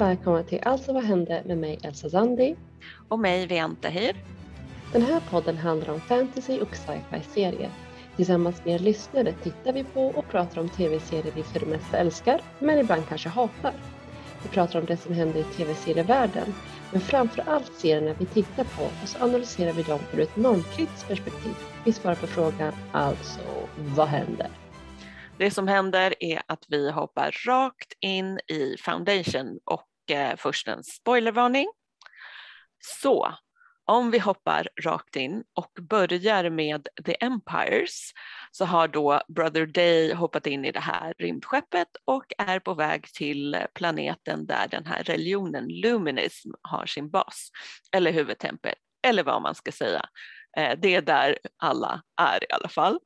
Och välkomna till Allt som vad hände med mig Elsa Zandi. Och mig Viante Hyr. Den här podden handlar om fantasy och sci-fi serier. Tillsammans med er lyssnare tittar vi på och pratar om tv-serier vi för det mesta älskar, men ibland kanske hatar. Vi pratar om det som händer i tv-serievärlden, men framför allt serierna vi tittar på och så analyserar vi dem ur ett normkritiskt perspektiv. Vi svarar på frågan alltså, vad händer? Det som händer är att vi hoppar rakt in i Foundation och Eh, först en spoilervarning. Så om vi hoppar rakt in och börjar med The Empires så har då Brother Day hoppat in i det här rymdskeppet och är på väg till planeten där den här religionen Luminism har sin bas, eller huvudtempel, eller vad man ska säga. Eh, det är där alla är i alla fall.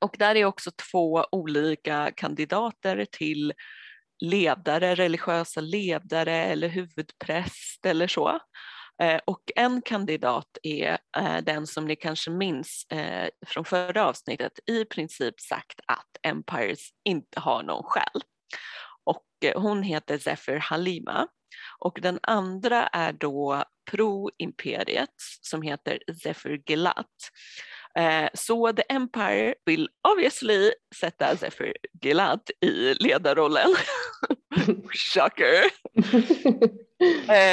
Och där är också två olika kandidater till ledare, religiösa ledare eller huvudpräst eller så. Eh, och en kandidat är eh, den som ni kanske minns eh, från förra avsnittet i princip sagt att Empires inte har någon själ. Och hon heter Zephyr Halima. Och den andra är då pro-imperiet som heter Zephyr Gilat. Så The Empire vill obviously sätta Zephyr Gilat i ledarrollen. Shocker!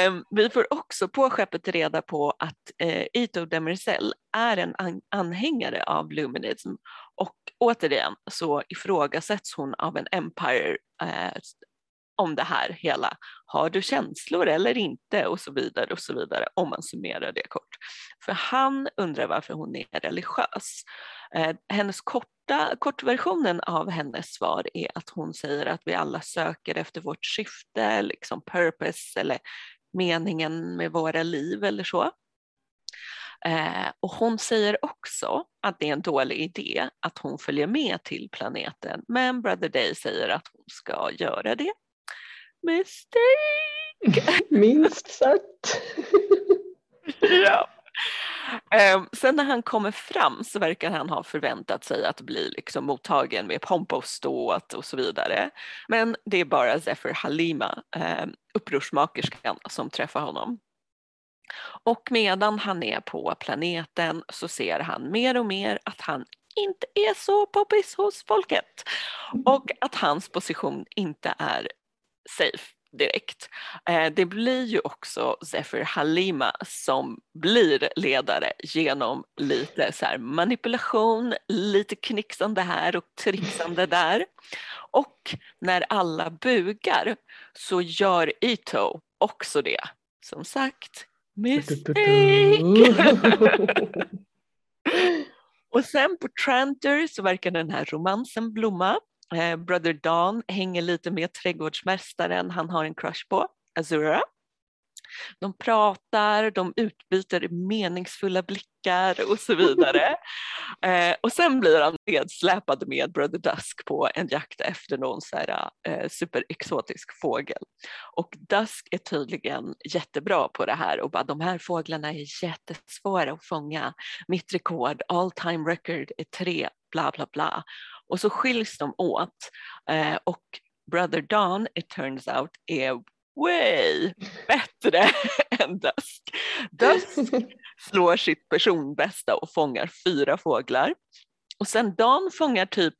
um, vi får också på skeppet reda på att uh, Ito Demerzel är en an anhängare av Luminism och återigen så ifrågasätts hon av en Empire uh, om det här hela. Har du känslor eller inte? Och så vidare och så vidare om man summerar det kort. För han undrar varför hon är religiös. Eh, hennes korta, kortversionen av hennes svar är att hon säger att vi alla söker efter vårt syfte, liksom purpose eller meningen med våra liv eller så. Eh, och hon säger också att det är en dålig idé att hon följer med till planeten, men Brother Day säger att hon ska göra det. Mistake! Minst sagt. ja. Um, sen när han kommer fram så verkar han ha förväntat sig att bli liksom mottagen med pompa och ståt och så vidare. Men det är bara Zephyr Halima, um, upprorsmakerskan, som träffar honom. Och medan han är på planeten så ser han mer och mer att han inte är så poppis hos folket och att hans position inte är safe direkt. Eh, det blir ju också Zephyr Halima som blir ledare genom lite så manipulation, lite knixande här och trixande där. Och när alla bugar så gör Ito också det. Som sagt, mistake! och sen på Tranter så verkar den här romansen blomma Eh, Brother Don hänger lite med trädgårdsmästaren han har en crush på, Azura. De pratar, de utbyter meningsfulla blickar och så vidare. eh, och sen blir han nedsläpad med Brother Dusk på en jakt efter någon så här, eh, superexotisk fågel. Och Dusk är tydligen jättebra på det här och bara de här fåglarna är jättesvåra att fånga. Mitt rekord, all time record är tre, bla bla bla. Och så skiljs de åt eh, och Brother Don, it turns out, är way bättre än Dusk. Dusk slår sitt personbästa och fångar fyra fåglar. Och sen Dan fångar typ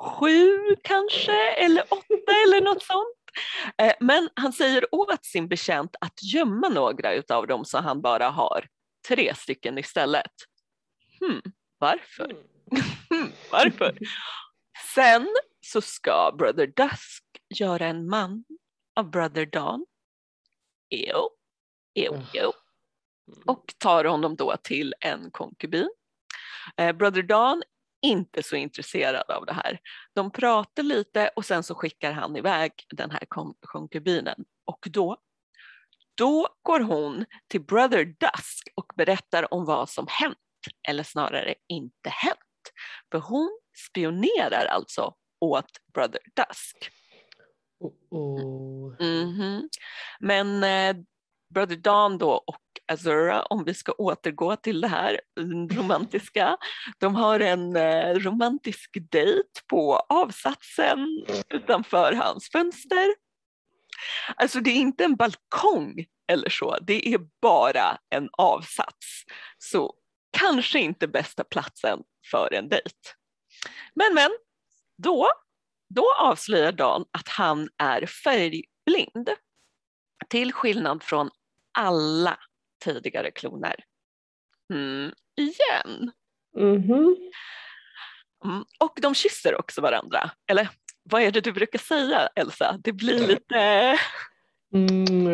sju kanske, eller åtta eller något sånt. Eh, men han säger åt sin betjänt att gömma några utav dem så han bara har tre stycken istället. Hmm, varför? Hmm, varför? Sen så ska Brother Dusk göra en man av Brother Dawn. Jo, jo, jo. Och tar honom då till en konkubin. Eh, Brother Dawn inte så intresserad av det här. De pratar lite och sen så skickar han iväg den här konkubinen och då då går hon till Brother Dusk och berättar om vad som hänt, eller snarare inte hänt. För hon spionerar alltså åt Brother Dusk. Oh, Mm -hmm. Men eh, Brother Dawn då och Azura, om vi ska återgå till det här romantiska, de har en eh, romantisk dejt på avsatsen utanför hans fönster. Alltså det är inte en balkong eller så, det är bara en avsats. Så kanske inte bästa platsen för en dejt. Men men, då, då avslöjar Dan att han är färgblind. Till skillnad från alla tidigare kloner. Mm, igen. Mhm. Mm. Och de kysser också varandra. Eller vad är det du brukar säga Elsa? Det blir lite... Mm,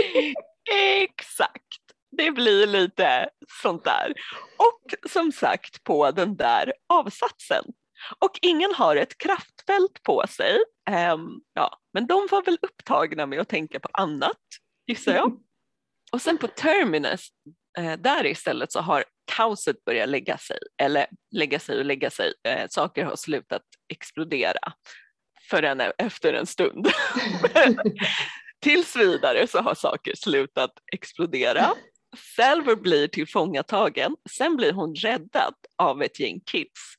Exakt. Det blir lite sånt där. Och som sagt på den där avsatsen. Och ingen har ett kraftfält på sig. Ehm, ja, men de var väl upptagna med att tänka på annat, gissar jag. Och sen på Terminus, eh, där istället så har kaoset börjat lägga sig, eller lägga sig och lägga sig. Eh, saker har slutat explodera förrän efter en stund. Tills vidare så har saker slutat explodera. Salver blir tillfångatagen, sen blir hon räddad av ett gäng kids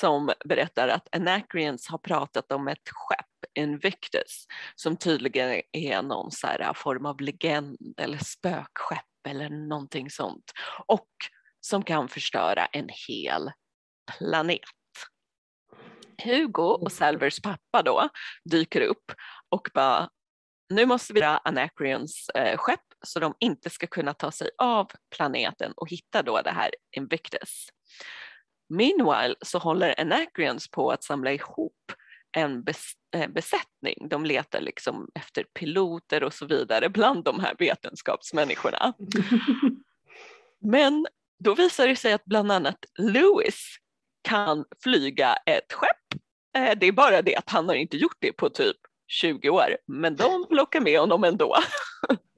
som berättar att Anacreons har pratat om ett skepp, Invictus, som tydligen är någon så här form av legend eller spökskepp eller någonting sånt och som kan förstöra en hel planet. Hugo och Salvers pappa då dyker upp och bara nu måste vi dra Anacreons eh, skepp så de inte ska kunna ta sig av planeten och hitta då det här Invictus. Meanwhile så håller Anacreons på att samla ihop en eh, besättning. De letar liksom efter piloter och så vidare bland de här vetenskapsmänniskorna. Men då visar det sig att bland annat Lewis kan flyga ett skepp. Eh, det är bara det att han har inte gjort det på typ 20 år, men de plockar med honom ändå.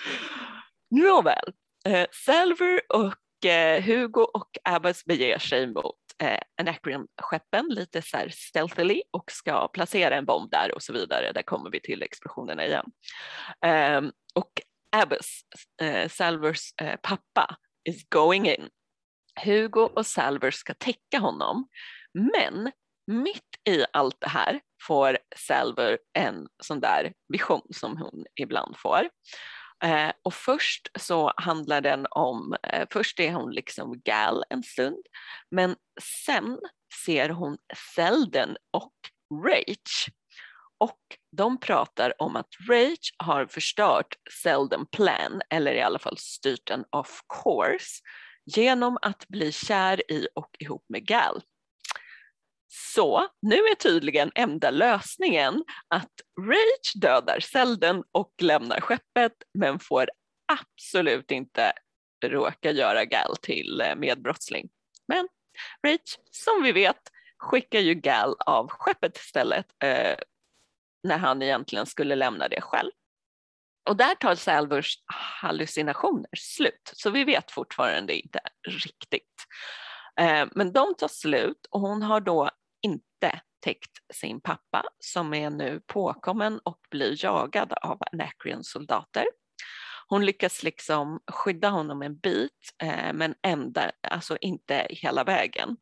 Nåväl, eh, Salver och eh, Hugo och Abbas beger sig mot eh, Anacreon-skeppen lite så här stealthily och ska placera en bomb där och så vidare. Där kommer vi till explosionerna igen. Eh, och Abbas, eh, Salvers eh, pappa, is going in. Hugo och Salver ska täcka honom, men mitt i allt det här får Salver en sån där vision som hon ibland får. Eh, och först så handlar den om, eh, först är hon liksom gal en stund, men sen ser hon Selden och Rage. Och de pratar om att Rage har förstört Selden plan, eller i alla fall styrt den off course, genom att bli kär i och ihop med Gal. Så nu är tydligen enda lösningen att Rage dödar Selden och lämnar skeppet men får absolut inte råka göra Gal till eh, medbrottsling. Men Rage, som vi vet, skickar ju Gal av skeppet istället eh, när han egentligen skulle lämna det själv. Och där tar Salvors hallucinationer slut, så vi vet fortfarande inte riktigt. Eh, men de tar slut och hon har då inte täckt sin pappa som är nu påkommen och blir jagad av Anacreons soldater. Hon lyckas liksom skydda honom en bit eh, men ända, alltså inte hela vägen.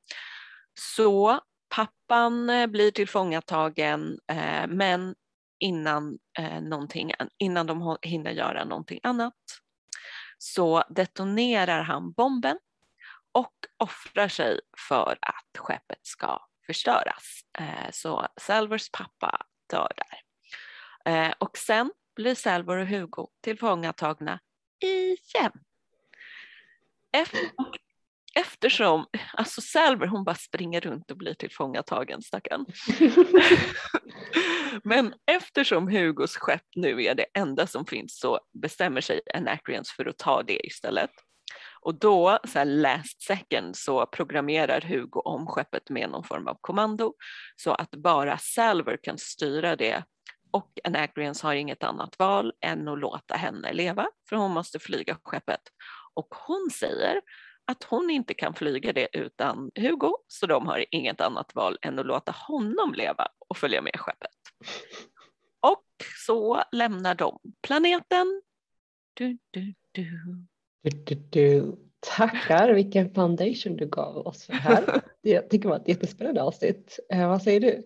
Så pappan eh, blir tillfångatagen eh, men innan, eh, någonting, innan de hinner göra någonting annat så detonerar han bomben och offrar sig för att skeppet ska förstöras. Eh, så Salvers pappa dör där. Eh, och sen blir Salvor och Hugo tillfångatagna igen. Eftersom, alltså Salver hon bara springer runt och blir tillfångatagen stackarn. Men eftersom Hugos skepp nu är det enda som finns så bestämmer sig Anacreons för att ta det istället. Och då, så här last second, så programmerar Hugo om skeppet med någon form av kommando så att bara Salver kan styra det och Anagrians har inget annat val än att låta henne leva för hon måste flyga skeppet. Och hon säger att hon inte kan flyga det utan Hugo så de har inget annat val än att låta honom leva och följa med skeppet. Och så lämnar de planeten. Du, du, du. Du, du, du. Tackar, vilken foundation du gav oss för här. Jag tycker det var ett jättespännande avsnitt. Eh, vad säger du?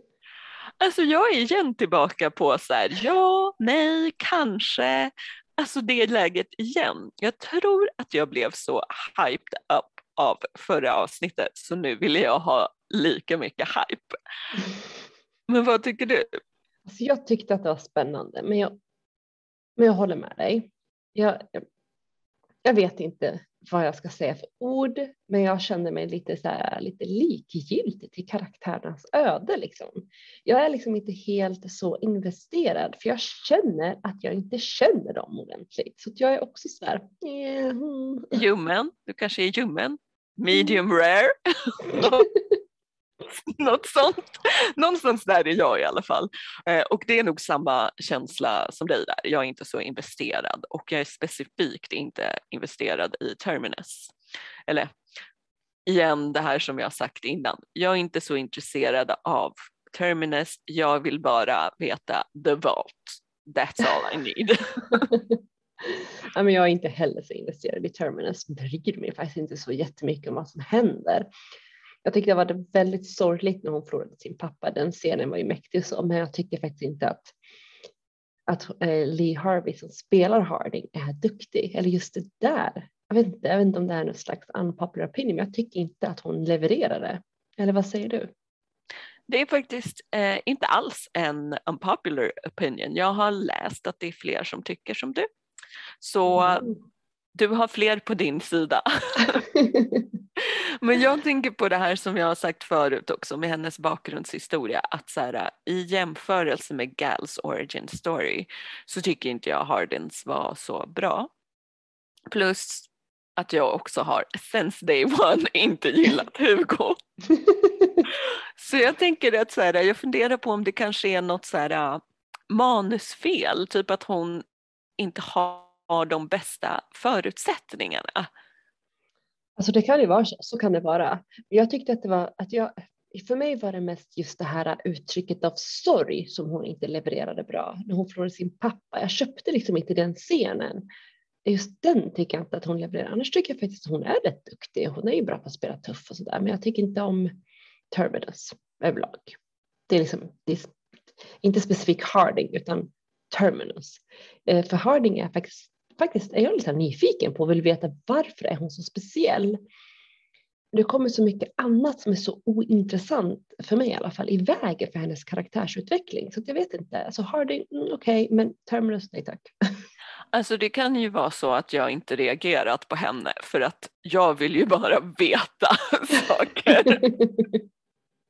Alltså jag är igen tillbaka på så här, ja, nej, kanske. Alltså det läget igen. Jag tror att jag blev så hyped up av förra avsnittet så nu vill jag ha lika mycket hype. Men vad tycker du? Alltså jag tyckte att det var spännande, men jag, men jag håller med dig. Jag, jag vet inte vad jag ska säga för ord, men jag kände mig lite, så här, lite likgiltig till karaktärernas öde. Liksom. Jag är liksom inte helt så investerad, för jag känner att jag inte känner dem ordentligt. Så jag är också så här... Mm. Ljummen, du kanske är ljummen? Medium rare? Något sånt. Någonstans där är jag i alla fall. Eh, och det är nog samma känsla som dig där. Jag är inte så investerad och jag är specifikt inte investerad i Terminus. Eller igen det här som jag sagt innan. Jag är inte så intresserad av Terminus. Jag vill bara veta the vault. That's all I need. ja, men jag är inte heller så investerad i Terminus. Bryr mig faktiskt inte så jättemycket om vad som händer. Jag tyckte det var väldigt sorgligt när hon förlorade sin pappa. Den scenen var ju mäktig så, men jag tycker faktiskt inte att att eh, Lee Harvey som spelar Harding är duktig. Eller just det där. Jag vet inte, jag vet inte om det är någon slags unpopular opinion, men jag tycker inte att hon levererar det. Eller vad säger du? Det är faktiskt eh, inte alls en unpopular opinion. Jag har läst att det är fler som tycker som du. Så mm. du har fler på din sida. Men jag tänker på det här som jag har sagt förut också med hennes bakgrundshistoria att så här, i jämförelse med Gals origin story så tycker inte jag Hardins var så bra. Plus att jag också har since day one inte gillat Hugo. så jag tänker att så här, jag funderar på om det kanske är något så här, manusfel, typ att hon inte har de bästa förutsättningarna. Alltså det kan ju vara så, så kan det vara. Jag tyckte att det var att jag, för mig var det mest just det här uttrycket av sorg som hon inte levererade bra när hon förlorade sin pappa. Jag köpte liksom inte den scenen. Just den tycker jag inte att hon levererar. Annars tycker jag faktiskt att hon är rätt duktig. Hon är ju bra på att spela tuff och sådär, men jag tycker inte om Terminus överlag. Det är liksom, det är inte specifikt Harding utan Terminus. Eh, för Harding är faktiskt faktiskt är jag lite nyfiken på och vill veta varför är hon så speciell. Det kommer så mycket annat som är så ointressant för mig i alla fall i vägen för hennes karaktärsutveckling. Så jag vet inte, alltså Harding, mm, okej, okay, men Terminus, nej tack. Alltså det kan ju vara så att jag inte reagerat på henne för att jag vill ju bara veta saker.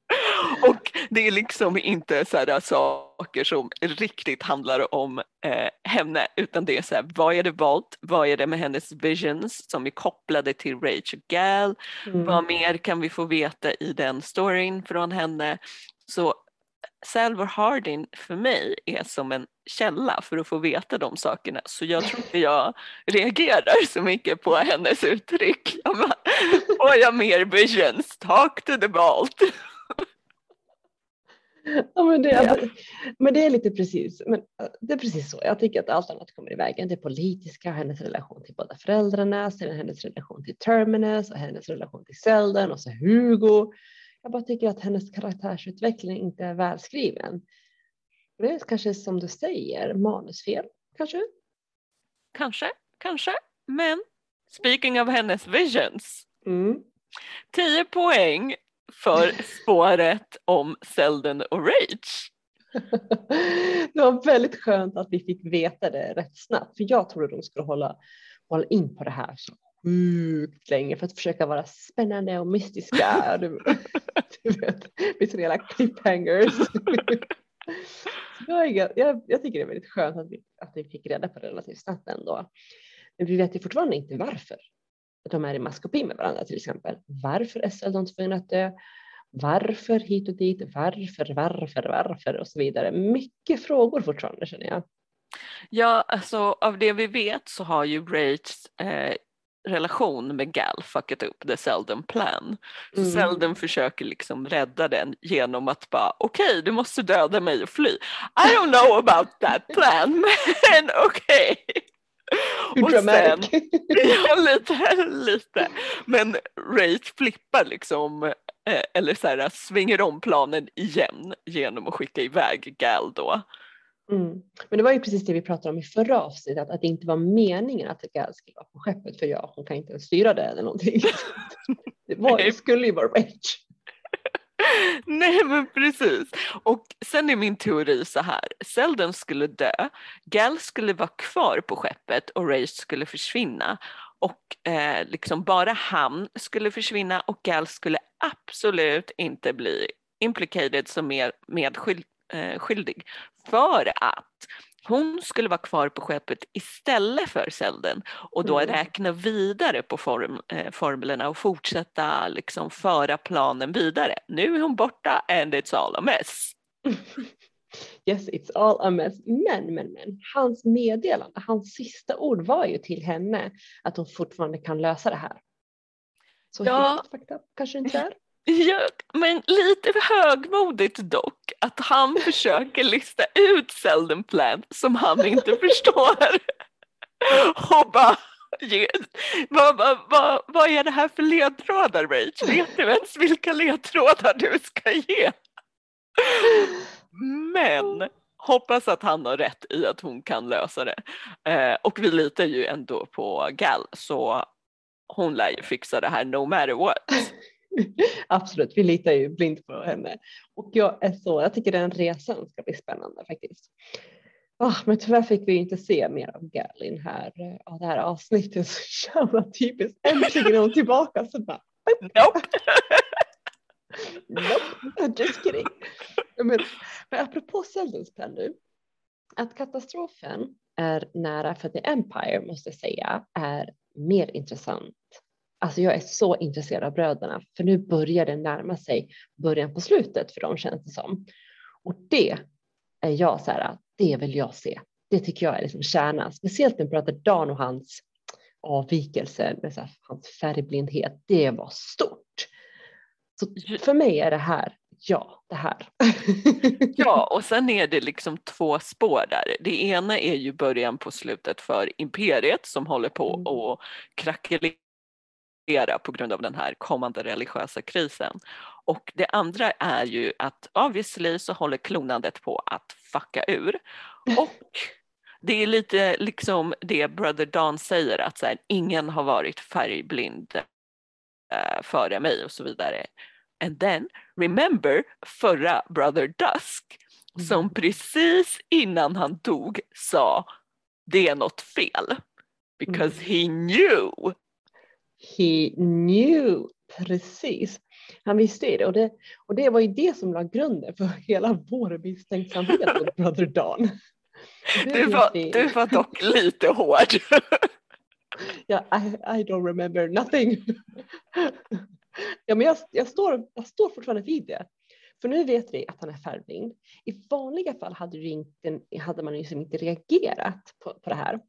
Och det är liksom inte så här saker som riktigt handlar om eh, henne utan det är så här, vad är det valt? Vad är det med hennes visions som är kopplade till Rachel Gal? Mm. Vad mer kan vi få veta i den storyn från henne? Så Salvor Hardin för mig är som en källa för att få veta de sakerna så jag tror inte jag reagerar så mycket på hennes uttryck. Jag bara, får jag mer visions? Talk to the vault. Ja, men, det, men det är lite precis, men äh, det är precis så. Jag tycker att allt annat kommer i vägen. Det politiska, hennes relation till båda föräldrarna, sen hennes relation till Terminus och hennes relation till Selden och så Hugo. Jag bara tycker att hennes karaktärsutveckling inte är välskriven. Det är kanske som du säger, manusfel kanske? Kanske, kanske. Men speaking of hennes visions. Mm. 10 poäng för spåret om Selden och Rage. det var väldigt skönt att vi fick veta det rätt snabbt, för jag trodde de skulle hålla, hålla in på det här så sjukt länge för att försöka vara spännande och mystiska. du, du vet, med sina cliffhangers. jag, jag, jag, tycker det är väldigt skönt att vi, att vi fick reda på det relativt snabbt ändå. Men vi vet ju fortfarande inte varför de är i maskopi med varandra till exempel. Varför är Seldon tvungen att dö? Varför hit och dit? Varför, varför, varför och så vidare. Mycket frågor fortfarande känner jag. Ja, alltså av det vi vet så har ju Rachs eh, relation med Gal fuckat upp the Seldon plan. Så mm. Seldon försöker liksom rädda den genom att bara okej okay, du måste döda mig och fly. I don't know about that plan men okej. Okay. Hur dramatic. ja, lite, lite. Men Rach flippar liksom eh, eller så här, svänger om planen igen genom att skicka iväg Gal då. Mm. Men det var ju precis det vi pratade om i förra avsnittet, att, att det inte var meningen att Gal skulle vara på skeppet för jag, hon kan inte ens styra det eller någonting. det, var, det skulle ju vara Rach. Nej men precis. Och sen är min teori så här. Selden skulle dö, Gal skulle vara kvar på skeppet och Race skulle försvinna. Och eh, liksom bara han skulle försvinna och Gal skulle absolut inte bli implicated som med, medskyldig. Eh, för att hon skulle vara kvar på skeppet istället för Selden och då mm. räkna vidare på form, eh, formlerna och fortsätta liksom föra planen vidare. Nu är hon borta and it's all a mess. Yes, it's all a mess. Men, men, men, hans meddelande, hans sista ord var ju till henne att hon fortfarande kan lösa det här. Så ja. helt fucked up kanske inte är. Ja, men lite högmodigt dock att han försöker lista ut Selden Plan som han inte förstår. Och bara, vad, vad, vad, vad är det här för ledtrådar Rach? Vet du ens vilka ledtrådar du ska ge? Men hoppas att han har rätt i att hon kan lösa det. Eh, och vi litar ju ändå på Gal så hon lär ju fixa det här no matter what. Absolut, vi litar ju blint på henne. Och jag är så, jag tycker den resan ska bli spännande faktiskt. Oh, men tyvärr fick vi inte se mer av Galin här av det här avsnittet. Så jävla typiskt. Äntligen är hon tillbaka. Så bara, nope. nope, just kidding. Men, men apropå Seldons plan nu. Att katastrofen är nära för The Empire måste jag säga är mer intressant Alltså jag är så intresserad av bröderna för nu börjar det närma sig början på slutet för dem känns det som. Och det är jag så här, det vill jag se. Det tycker jag är liksom kärnan, speciellt när bröder Dan och hans avvikelse med så här, hans färgblindhet. Det var stort. Så för mig är det här, ja, det här. ja, och sen är det liksom två spår där. Det ena är ju början på slutet för imperiet som håller på mm. att krackelera på grund av den här kommande religiösa krisen. Och det andra är ju att obviously så håller klonandet på att fucka ur. Och det är lite liksom det Brother Don säger att så här, ingen har varit färgblind äh, före mig och så vidare. And then remember förra Brother Dusk som mm. precis innan han dog sa det är något fel. Because mm. he knew he knew, precis. Han visste det och, det och det var ju det som la grunden för hela vår misstänksamhet mot Brother Don. Du var, du var dock lite hård. ja, I, I don't remember nothing. ja, men jag, jag, står, jag står fortfarande vid det. För nu vet vi att han är färgblind. I vanliga fall hade, inte, hade man liksom inte reagerat på, på det här.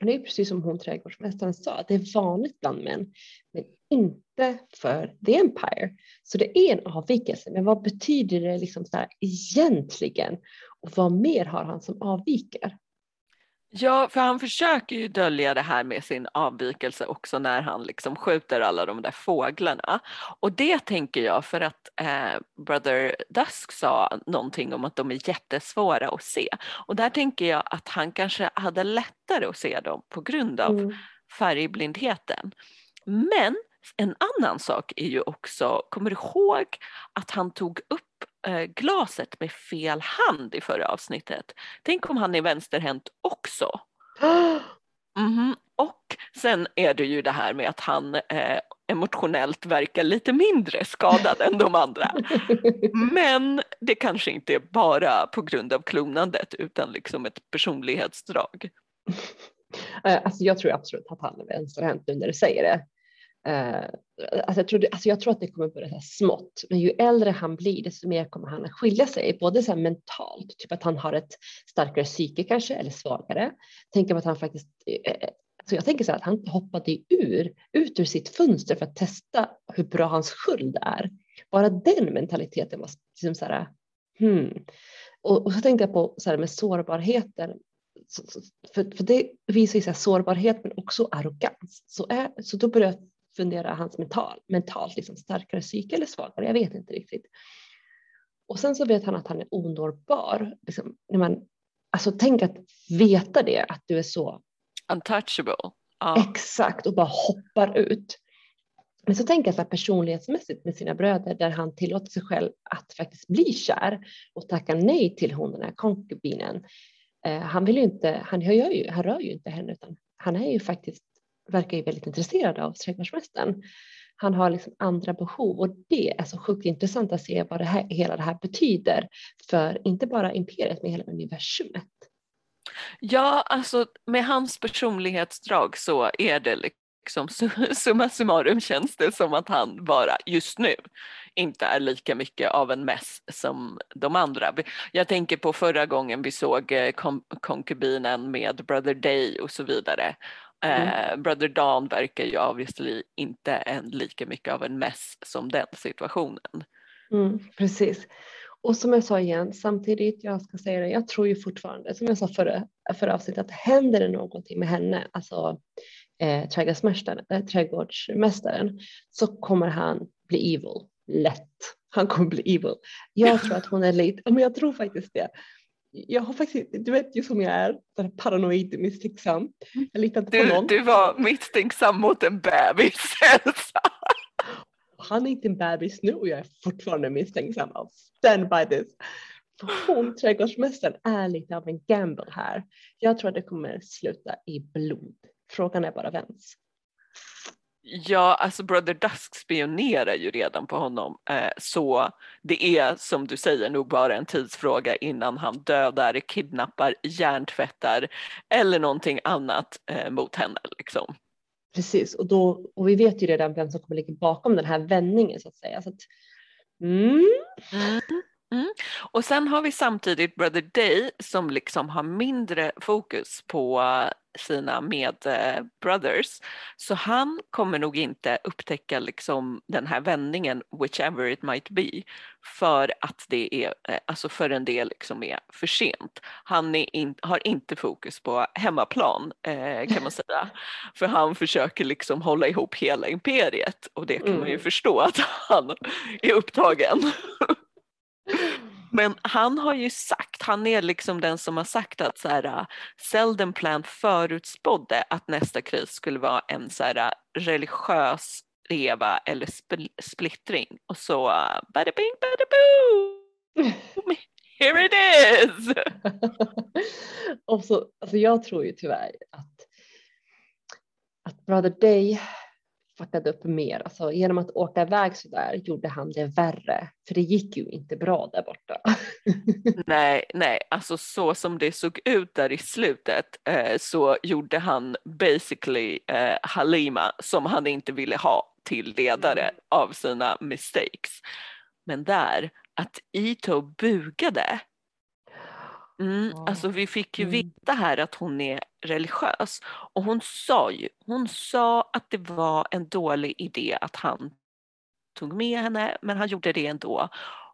Det är precis som hon trädgårdsmästaren sa, att det är vanligt bland män, men inte för the Empire. Så det är en avvikelse, men vad betyder det liksom så här egentligen? Och vad mer har han som avviker? Ja, för han försöker ju dölja det här med sin avvikelse också när han liksom skjuter alla de där fåglarna. Och det tänker jag för att eh, Brother Dusk sa någonting om att de är jättesvåra att se. Och där tänker jag att han kanske hade lättare att se dem på grund av mm. färgblindheten. Men en annan sak är ju också, kommer du ihåg att han tog upp glaset med fel hand i förra avsnittet. Tänk om han är vänsterhänt också. Mm. Och sen är det ju det här med att han eh, emotionellt verkar lite mindre skadad än de andra. Men det kanske inte är bara på grund av klonandet utan liksom ett personlighetsdrag. Eh, alltså jag tror absolut att han är vänsterhänt nu när du säger det. Eh, alltså jag, tror, alltså jag tror att det kommer börja så smått, men ju äldre han blir desto mer kommer han att skilja sig, både så mentalt, typ att han har ett starkare psyke kanske eller svagare. Tänker att han faktiskt, eh, eh, alltså jag tänker så här att han hoppade ur, ut ur sitt fönster för att testa hur bra hans sköld är. Bara den mentaliteten var liksom så här, hmm. Och, och så tänkte jag på så här med sårbarheten, för, för det visar ju så här sårbarhet men också arrogans. Så, är, så då började jag fundera hans mental, mentalt liksom starkare psyke eller svagare, jag vet inte riktigt. Och sen så vet han att han är onårbar. Liksom, när man, alltså tänk att veta det, att du är så Untouchable. Ja. exakt och bara hoppar ut. Men så tänker jag så här personlighetsmässigt med sina bröder där han tillåter sig själv att faktiskt bli kär och tacka nej till hon den här konkubinen. Eh, han vill ju inte, han, gör ju, han rör ju inte henne utan han är ju faktiskt, verkar ju väldigt intresserad av trädgårdsmästaren. Han har liksom andra behov och det är så sjukt intressant att se vad det här, hela det här betyder för inte bara imperiet men hela universumet. Ja, alltså med hans personlighetsdrag så är det liksom summa summarum känns det som att han bara just nu inte är lika mycket av en mess som de andra. Jag tänker på förra gången vi såg eh, konkubinen med Brother Day och så vidare. Mm. Eh, Brother Dawn verkar ju obviously inte en lika mycket av en mess som den situationen. Mm, precis. Och som jag sa igen, samtidigt, jag ska säga det, jag tror ju fortfarande, som jag sa förra, förra avsnittet, att händer det någonting med henne, alltså eh, trädgårdsmästaren, äh, trädgårdsmästaren, så kommer han bli evil, lätt. Han kommer bli evil. Jag tror att hon är lite, men jag tror faktiskt det. Jag har faktiskt, du vet ju som jag är, paranoid, misstänksam. Jag litar inte du, på någon. Du var misstänksam mot en bebis, Elsa. Han är inte en bebis nu och jag är fortfarande misstänksam. Stand by this. Hon, trädgårdsmästaren, är lite av en gamble här. Jag tror att det kommer sluta i blod. Frågan är bara vems. Ja, alltså Brother Dusk spionerar ju redan på honom eh, så det är som du säger nog bara en tidsfråga innan han dödar, kidnappar, hjärntvättar eller någonting annat eh, mot henne. Liksom. Precis, och, då, och vi vet ju redan vem som kommer ligga bakom den här vändningen så att säga. Så att, mm. Mm. Mm. Och sen har vi samtidigt Brother Day som liksom har mindre fokus på sina medbrothers. Så han kommer nog inte upptäcka liksom den här vändningen, whichever it might be, för att det är, eh, alltså för en del liksom är för sent. Han in, har inte fokus på hemmaplan eh, kan man säga, för han försöker liksom hålla ihop hela imperiet och det kan mm. man ju mm. förstå att han är upptagen. Men han har ju sagt, han är liksom den som har sagt att så här, Selden Plan förutspådde att nästa kris skulle vara en så här, religiös reva eller spl splittring och så uh, bada bing bada boom! Here it is! och så, alltså jag tror ju tyvärr att, att Brother Day fuckade upp mer. Alltså, genom att åka iväg så där gjorde han det värre, för det gick ju inte bra där borta. nej, nej, alltså så som det såg ut där i slutet eh, så gjorde han basically eh, Halima som han inte ville ha till ledare mm. av sina mistakes. Men där, att Ito bugade Mm, ja. Alltså vi fick ju mm. veta här att hon är religiös och hon sa ju, hon sa att det var en dålig idé att han tog med henne men han gjorde det ändå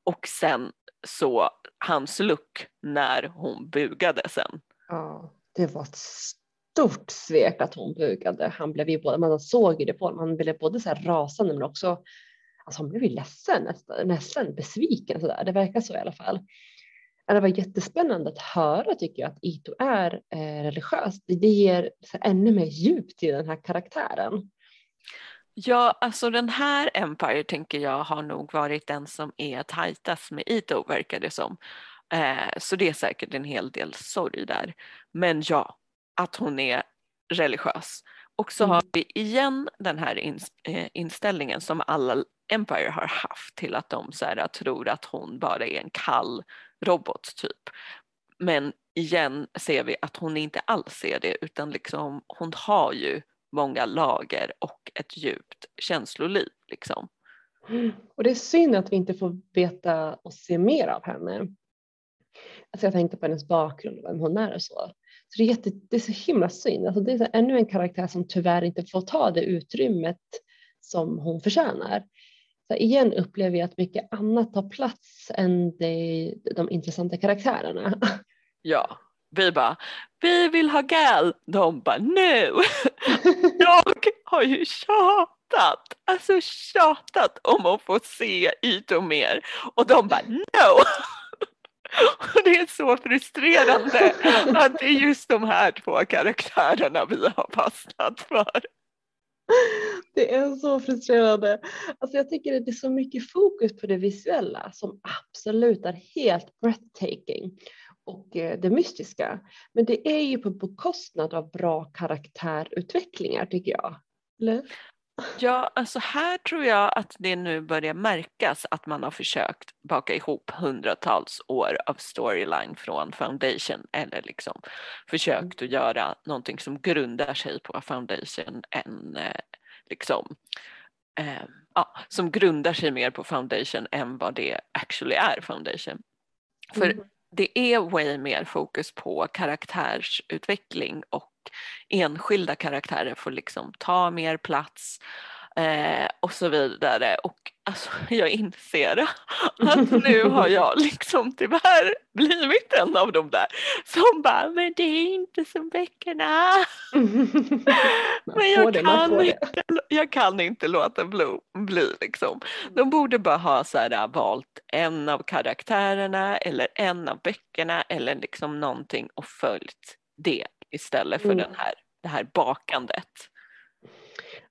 och sen så hans look när hon bugade sen. Ja, det var ett stort svek att hon bugade. Han blev ju både, man såg ju det på honom, han blev både så här rasande men också Alltså han blev ju ledsen, nästan, nästan besviken sådär. Det verkar så i alla fall det var jättespännande att höra tycker jag att Ito är eh, religiös. Det, ger så ännu mer djup till den här karaktären. Ja, alltså den här Empire tänker jag har nog varit den som är tajtast med Ito verkar det som. Eh, så det är säkert en hel del sorg där. Men ja, att hon är religiös. Och så mm. har vi igen den här in, eh, inställningen som alla Empire har haft till att de så här, tror att hon bara är en kall robot typ. Men igen ser vi att hon inte alls ser det utan liksom hon har ju många lager och ett djupt känsloliv liksom. Och det är synd att vi inte får veta och se mer av henne. Alltså jag tänkte på hennes bakgrund och vem hon är och så. Så det är, jätte, det är så himla synd. Alltså det är ännu en karaktär som tyvärr inte får ta det utrymmet som hon förtjänar. Så igen upplever jag att mycket annat tar plats än de, de intressanta karaktärerna. Ja, vi bara, vi vill ha Gal. De bara, no, jag har ju tjatat, alltså tjatat om att få se Ytomir och de bara no! Och det är så frustrerande att det är just de här två karaktärerna vi har fastnat för. Det är så frustrerande. Alltså jag tycker att det är så mycket fokus på det visuella som absolut är helt breathtaking och eh, det mystiska. Men det är ju på bekostnad av bra karaktärutvecklingar tycker jag. Eller? Ja, alltså här tror jag att det nu börjar märkas att man har försökt baka ihop hundratals år av storyline från Foundation eller liksom försökt att göra någonting som grundar sig på Foundation än eh, liksom eh, ja, som grundar sig mer på Foundation än vad det actually är Foundation. För mm. det är way mer fokus på karaktärsutveckling och enskilda karaktärer får liksom ta mer plats eh, och så vidare. Och alltså, jag inser att nu har jag liksom tyvärr blivit en av de där som bara, men det är inte som böckerna. men jag kan, inte, jag kan inte låta bli, bli liksom. De borde bara ha så här, valt en av karaktärerna eller en av böckerna eller liksom någonting och följt det istället för mm. den här, det här bakandet.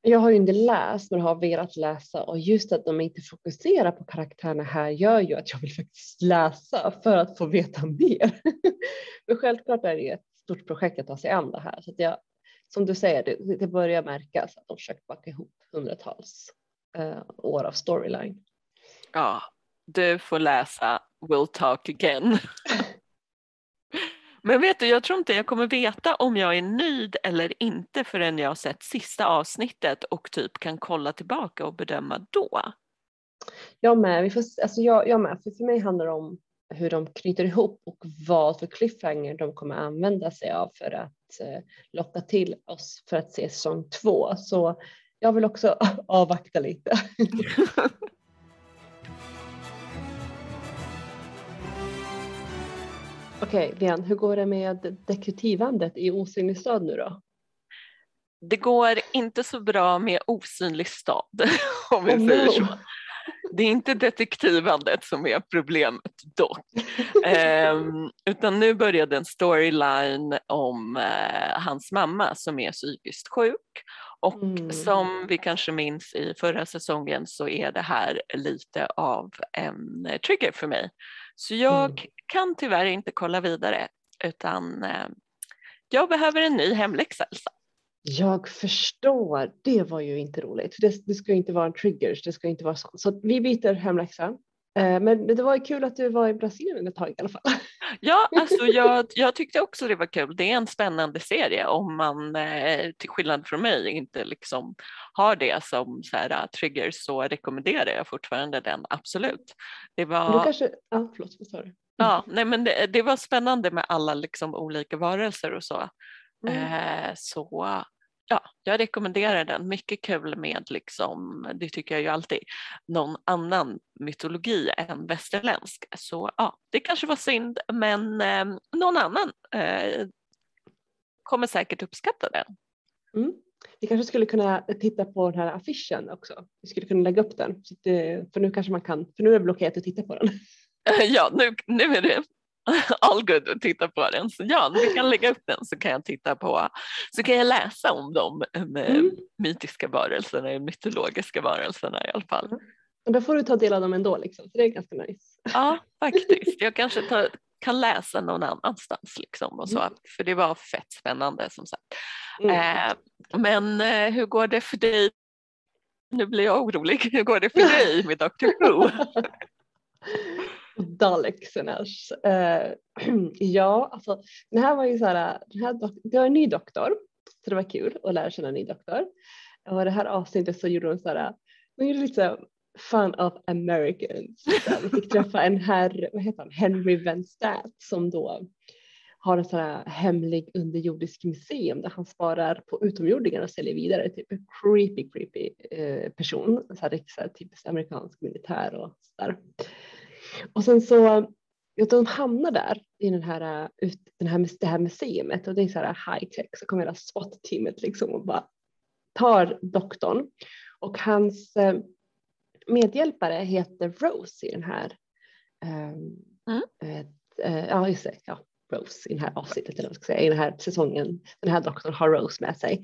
Jag har ju inte läst men har velat läsa och just att de inte fokuserar på karaktärerna här gör ju att jag vill faktiskt läsa för att få veta mer. men självklart är det ett stort projekt att ta sig an det här så att jag, som du säger, det, det börjar märkas att de försöker backa ihop hundratals uh, år av storyline. Ja, du får läsa We'll talk again. Men vet du, jag tror inte jag kommer veta om jag är nöjd eller inte förrän jag har sett sista avsnittet och typ kan kolla tillbaka och bedöma då. Jag med. Vi får, alltså jag, jag med. För, för mig handlar det om hur de knyter ihop och vad för cliffhanger de kommer använda sig av för att eh, locka till oss för att se säsong två. Så jag vill också avvakta lite. Okej, okay, Lian, hur går det med detektivandet i osynlig stad nu då? Det går inte så bra med osynlig stad om vi oh, säger no. så. Det är inte detektivandet som är problemet dock. um, utan nu började en storyline om uh, hans mamma som är psykiskt sjuk och mm. som vi kanske minns i förra säsongen så är det här lite av en trigger för mig. Så jag mm. kan tyvärr inte kolla vidare utan eh, jag behöver en ny hemläxa Elsa. Jag förstår, det var ju inte roligt. Det, det ska inte vara en triggers, det ska inte vara sånt. Så vi byter hemläxa. Eh, men det var ju kul att du var i Brasilien ett tag i alla fall. Ja, alltså jag, jag tyckte också det var kul. Det är en spännande serie om man eh, till skillnad från mig inte liksom har det som så här, triggers så rekommenderar jag fortfarande den absolut. Det var... Du kanske, ja, förlåt, vad sa du? Ja, nej, men det, det, var spännande med alla liksom olika varelser och så. Mm. Eh, så ja, jag rekommenderar den. Mycket kul med, liksom, det tycker jag ju alltid, någon annan mytologi än västerländsk. Så ja, det kanske var synd, men eh, någon annan eh, kommer säkert uppskatta den. Mm. Vi kanske skulle kunna titta på den här affischen också. Vi skulle kunna lägga upp den, för nu kanske man kan, för nu är det blockerat att titta på den. Ja, nu, nu är det all good att titta på den. Så ja, vi kan lägga upp den så kan jag titta på, så kan jag läsa om de mm. mytiska varelserna, mytologiska varelserna i alla fall. Mm. Och då får du ta del av dem ändå liksom, så det är ganska nice. Ja, faktiskt. Jag kanske tar, kan läsa någon annanstans liksom och så, mm. för det var fett spännande som sagt. Mm. Eh, men eh, hur går det för dig? Nu blir jag orolig. Hur går det för dig med Dr. Who? Dalexeners. Uh, eh, ja, alltså den här var ju så här, den här det var en ny doktor, så det var kul att lära känna en ny doktor. Och det här avsnittet så gjorde hon så här, hon gjorde lite så fun of Americans. Vi fick träffa en herr, vad heter han, Henry Van Stat som då har en sån här hemlig underjordisk museum där han sparar på utomjordingar och säljer vidare. Typ en creepy, creepy eh, person, så här, så här, typiskt amerikansk militär och sådär. Och sen så, de hamnar där i den här, den här, det här museet och det är så här high tech så kommer hela SWAT-teamet liksom och bara tar doktorn Och hans eh, medhjälpare heter Rose i den här, Mm. eh, ja just det, ja, Rose i det här avsnittet eller vad ska säga, i den här säsongen. Den här doktorn har Rose med sig.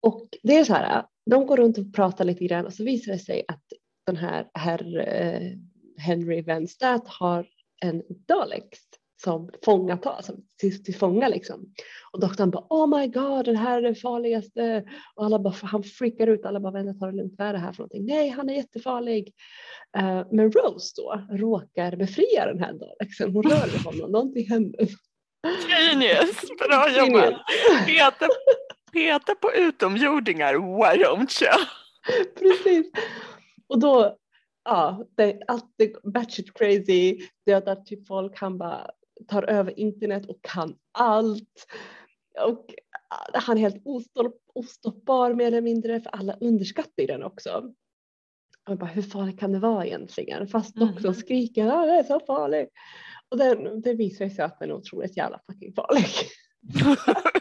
Och det är så här, de går runt och pratar lite grann och så visar det sig att den här herr eh, Henry Van Stat har en Daleks som fånga ta, som till, fånga liksom. Och doktorn bara oh my god det här är det farligaste och alla bara, han freakar ut, alla bara vänta ta det lugnt, vad är det här för någonting? Nej han är jättefarlig. Eh, men Rose då råkar befria den här Daleksen, hon rör vid honom, någonting händer. Genius, bra jobbat. Peta, peta på utomjordingar, why don't you? Precis. Och då, ja, det, allt det batshit crazy, dödar typ folk, han bara tar över internet och kan allt. Och ah, han är helt ostopp, ostoppbar mer eller mindre för alla underskattar den också. Och bara, hur farligt kan det vara egentligen? Fast doktorn Mhm. skriker att det är så farligt. Och den, det visar sig att den är otroligt jävla fucking farlig.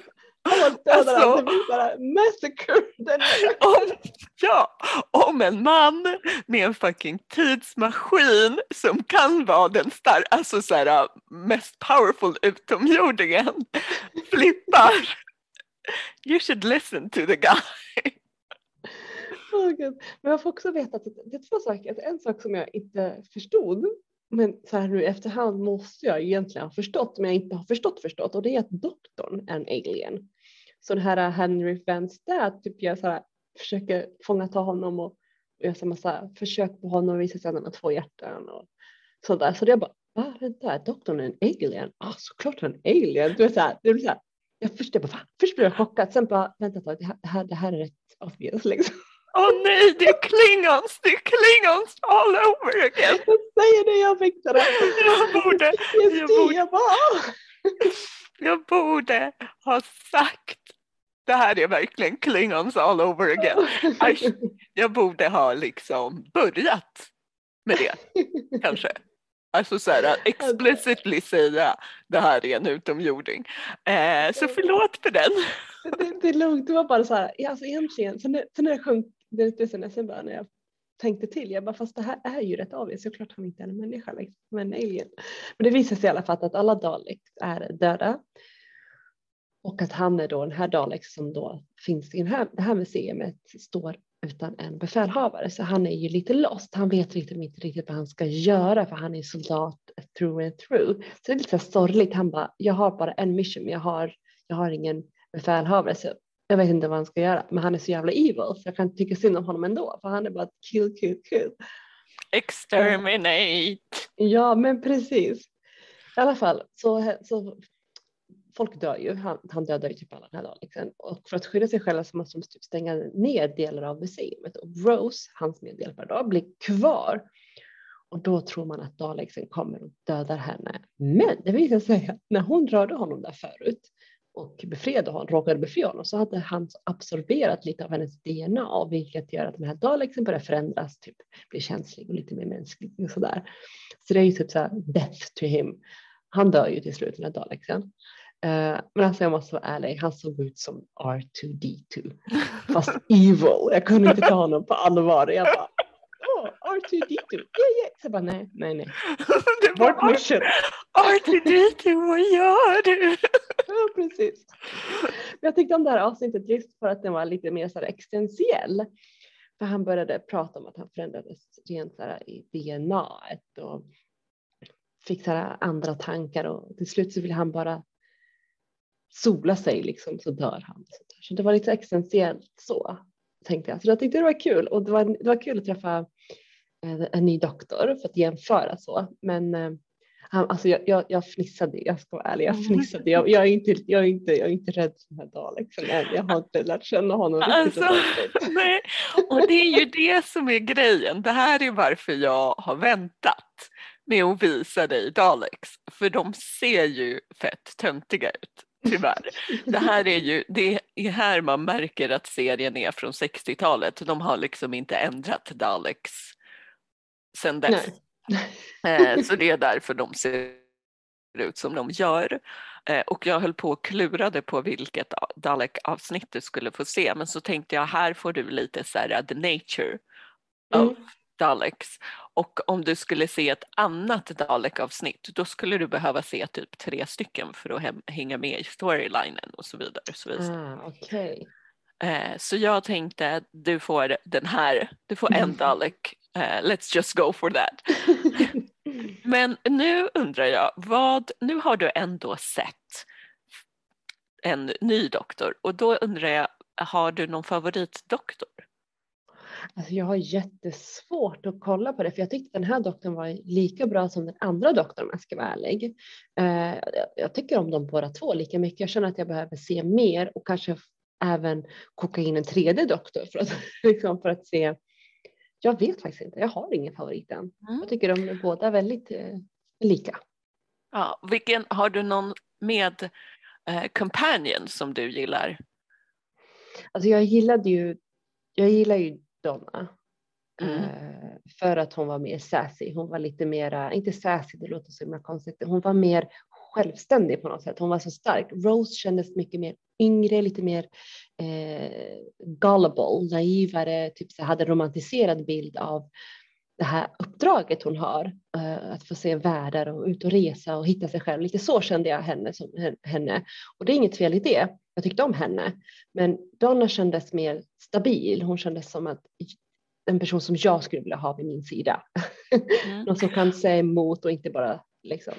Han dödar Alltså. alltså, det blir bara massacre. Den är, Om, ja, om en man med en fucking tidsmaskin som kan vara den star- alltså så här, mest powerful utomjordingen flippar. You should listen to the guy. Gud. Men jag får också veta att det är två saker. Alltså, En sak som jag inte förstod, men så här nu efterhand måste jag egentligen ha förstått, men jag inte har förstått förstått, och det är att doktorn är en alien. Så den här Henry Van Stat typ jag så här, försöker fånga ta honom och göra massa försök på honom och visar sig att han har två hjärtan och sådär. Så det är bara, va, vänta, är doktorn en alien? Ja, ah, såklart han är en alien. Du vet så här, det blir så här, jag först, jag bara, va? först blev jag chockad, sen bara, vänta ett tag, det här, det här, det här är rätt obvious liksom. Åh nej, det är klingons, det är klingons all over again. Jag säger det, jag fick det. Jag borde, jag borde, jag bara, jag borde ha sagt det här är verkligen klingons all over again. Aj. Jag borde ha liksom börjat med det kanske. Alltså så här, explicitly säga det här är en utomjording. Eh, så förlåt för den. det, det är lugnt, det var bara så här, ja, alltså egentligen, sen sen när det sjönk, det är sen, sen bara när jag tänkte till, jag bara fast det här är ju rätt avigt, såklart han inte är en människa, liksom, men en alien. Men det visar sig i alla fall att alla Daleks är döda. Och att han är då den här Daleks som då finns i här, det här museet står utan en befälhavare. Så han är ju lite lost. Han vet liksom inte riktigt vad han ska göra för han är soldat through and through. Så det är lite så sorgligt. Han bara, jag har bara en mission, men jag har, jag har ingen befälhavare. Så jag vet inte vad han ska göra. Men han är så jävla evil så jag kan tycka synd om honom ändå. För han är bara kill, kill, kill. Exterminate. Ja, men precis. I alla fall så, så folk dör ju. Han, han dödar ju typ alla den här Daleksen. Liksom. Och för att skydda sig själva så måste de typ stänga ner delar av museet. Och Rose, hans medhjälpare då, blir kvar. Och då tror man att Daleksen kommer och dödar henne. Men det visar sig att när hon rörde honom där förut och befriade honom, råkade befria honom så hade han absorberat lite av hennes DNA vilket gör att den här Daleksen börjar förändras, typ blir känslig och lite mer mänsklig och sådär. Så det är ju typ såhär death to him. Han dör ju till slut den här Daleksen. Uh, men alltså jag måste vara ärlig, han såg ut som R2D2 fast evil. Jag kunde inte ta honom på allvar. Jag bara, åh, R2D2, yeah, yeah. Så jag bara, nej, nej, nej. Vart mission. R2D2, vad gör du? Ja, precis. Men jag tyckte om det här avsnittet just för att den var lite mer så här existentiell. För han började prata om att han förändrades rent så här i DNA och fick så här andra tankar och till slut så ville han bara sola sig liksom så dör han. Så det var lite existentiellt så tänkte jag. Så jag tyckte det var kul och det var, det var kul att träffa en, en ny doktor för att jämföra så. Men han, alltså jag, jag, jag fnissade, jag ska vara ärlig, jag fnissade. Jag, jag, är, inte, jag, är, inte, jag är inte rädd för den här Daleksen än. Jag har inte lärt känna honom riktigt Alltså, ordentligt. nej. Och det är ju det som är grejen. Det här är varför jag har väntat med att visa dig Daleks. För de ser ju fett töntiga ut. Tyvärr. Det här är ju, det är här man märker att serien är från 60-talet. De har liksom inte ändrat Daleks sedan dess. Nej. Eh, Så det är därför de ser ut som de gör. Eh, och jag höll på och klurade på vilket Dalek-avsnitt du skulle få se men så tänkte jag här får du lite så här the nature mm. of Daleks och om du skulle se ett annat Dalek-avsnitt då skulle du behöva se typ tre stycken för att hänga med i storylinen och så vidare. Och så, vidare. Ah, okay. Eh, så jag tänkte att du får den här, du får en Dalek, uh, let's just go for that. Men nu undrar jag, vad, nu har du ändå sett en ny doktor och då undrar jag, har du någon favoritdoktor? Alltså jag har jättesvårt att kolla på det för jag tyckte den här doktorn var lika bra som den andra doktorn om jag ska vara ärlig. Uh, jag tycker om dem båda två lika mycket. Jag känner att jag behöver se mer och kanske även koka in en tredje doktor för att, liksom för att se. Jag vet faktiskt inte, jag har ingen favorit än. Mm. Jag tycker de är båda väldigt eh, lika. Ja, vilken, har du någon med eh, companion som du gillar? Alltså jag gillade ju, jag gillar ju Donna. Mm. Eh, för att hon var mer sassy. Hon var lite mera, inte sassy, det låter så himla konstigt. Hon var mer självständig på något sätt. Hon var så stark. Rose kändes mycket mer yngre, lite mer eh, gullible, naivare, typ så hade romantiserad bild av det här uppdraget hon har, eh, att få se världar och ut och resa och hitta sig själv. Lite så kände jag henne, som, henne. Och det är inget fel i det. Jag tyckte om henne. Men Donna kändes mer stabil. Hon kändes som att en person som jag skulle vilja ha vid min sida. Mm. Någon som kan säga emot och inte bara liksom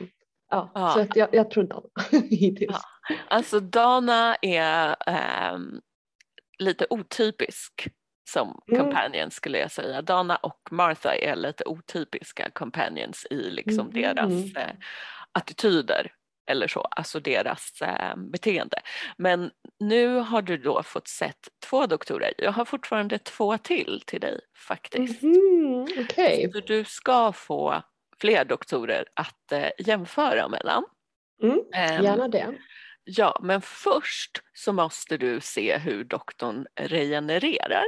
Ja, ja. så att jag, jag tror Dana hittills. Ja. Alltså Dana är ähm, lite otypisk som mm. companions skulle jag säga. Dana och Martha är lite otypiska companions i liksom mm. deras äh, attityder eller så, alltså deras äh, beteende. Men nu har du då fått sett två doktorer. Jag har fortfarande två till till dig faktiskt. Mm, okay. Så du ska få fler doktorer att eh, jämföra mellan. Mm, ehm, gärna det. Ja, men först så måste du se hur doktorn regenererar.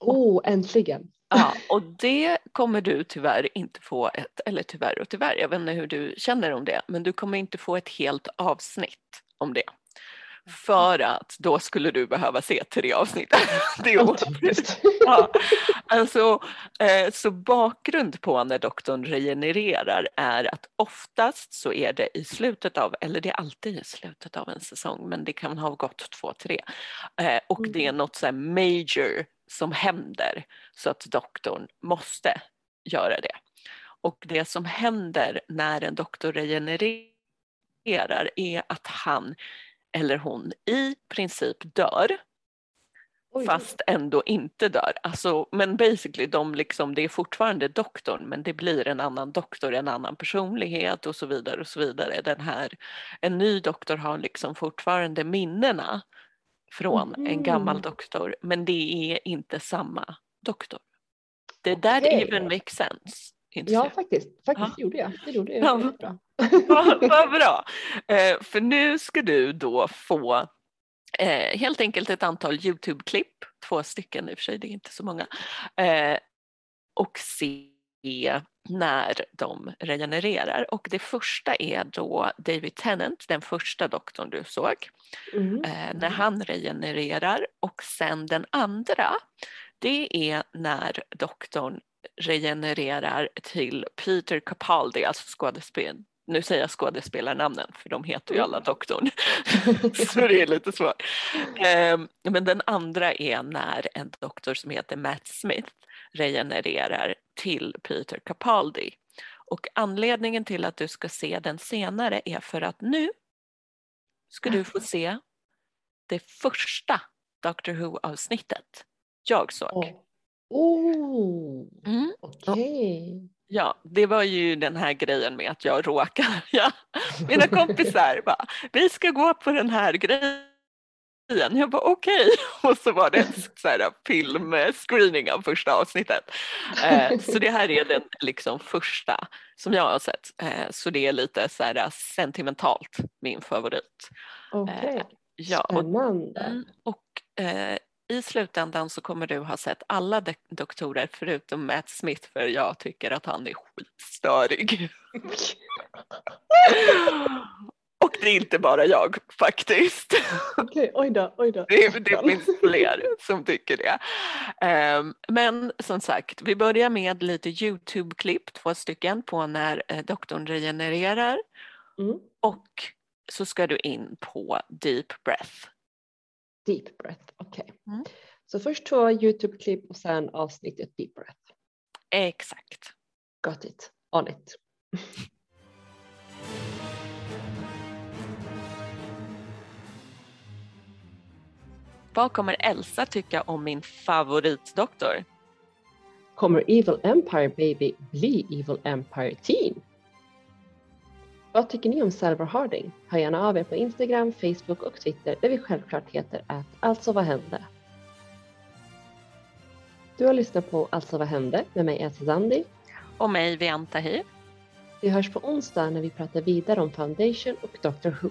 Oh, äntligen! Ja, och det kommer du tyvärr inte få ett, eller tyvärr och tyvärr, jag vet inte hur du känner om det, men du kommer inte få ett helt avsnitt om det. För att då skulle du behöva se tre avsnitt. det är ja. alltså, eh, så bakgrund på när doktorn regenererar är att oftast så är det i slutet av, eller det är alltid i slutet av en säsong, men det kan ha gått två, tre. Eh, och det är mm. något så major som händer så att doktorn måste göra det. Och det som händer när en doktor regenererar är att han eller hon i princip dör. Oj. Fast ändå inte dör. Alltså, men basically, de liksom, det är fortfarande doktorn men det blir en annan doktor, en annan personlighet och så vidare. och så vidare. Den här, en ny doktor har liksom fortfarande minnena från mm. en gammal doktor men det är inte samma doktor. Det där okay. even makes sense. Ja, faktiskt. Faktiskt ja. gjorde jag. Det gjorde jag. Ja. Bra. Vad va bra. Eh, för nu ska du då få eh, helt enkelt ett antal Youtube-klipp, två stycken i och för sig, det är inte så många, eh, och se när de regenererar. Och det första är då David Tennant, den första doktorn du såg, mm. eh, när han regenererar och sen den andra det är när doktorn regenererar till Peter Capaldi, alltså skådespel. Nu säger jag skådespelarnamnen för de heter ju alla mm. doktorn. så det är lite svårt. Ehm, men den andra är när en doktor som heter Matt Smith regenererar till Peter Capaldi. Och anledningen till att du ska se den senare är för att nu ska du få se det första Doctor Who-avsnittet jag såg. Oh, mm. okej. Okay. Ja, det var ju den här grejen med att jag råkade, ja, mina kompisar bara, vi ska gå på den här grejen. Jag bara okej, okay. och så var det en så här filmscreening av första avsnittet. Eh, så det här är den liksom första som jag har sett. Eh, så det är lite så här sentimentalt min favorit. Okej, okay. eh, ja, Spännande. Och, och eh, i slutändan så kommer du ha sett alla doktorer förutom Matt Smith för jag tycker att han är skitstörig. Och det är inte bara jag faktiskt. Okej, oj då, oj då. Det, det finns fler som tycker det. Um, men som sagt, vi börjar med lite Youtube-klipp, två stycken på när eh, doktorn regenererar. Mm. Och så ska du in på Deep Breath. Deep Breath, okej. Okay. Mm. Så först två Youtube-klipp och sen avsnittet Deep Breath. Exakt. Got it, on it. Vad kommer Elsa tycka om min favoritdoktor? Kommer Evil Empire Baby bli Evil Empire Teen? Vad tycker ni om Salvor Harding? Hör gärna av er på Instagram, Facebook och Twitter där vi självklart heter att Alltså vad hände? Du har lyssnat på Alltså vad hände med mig Elsa Zandi. Och mig Vian Tahir. Vi hörs på onsdag när vi pratar vidare om Foundation och Doctor Who.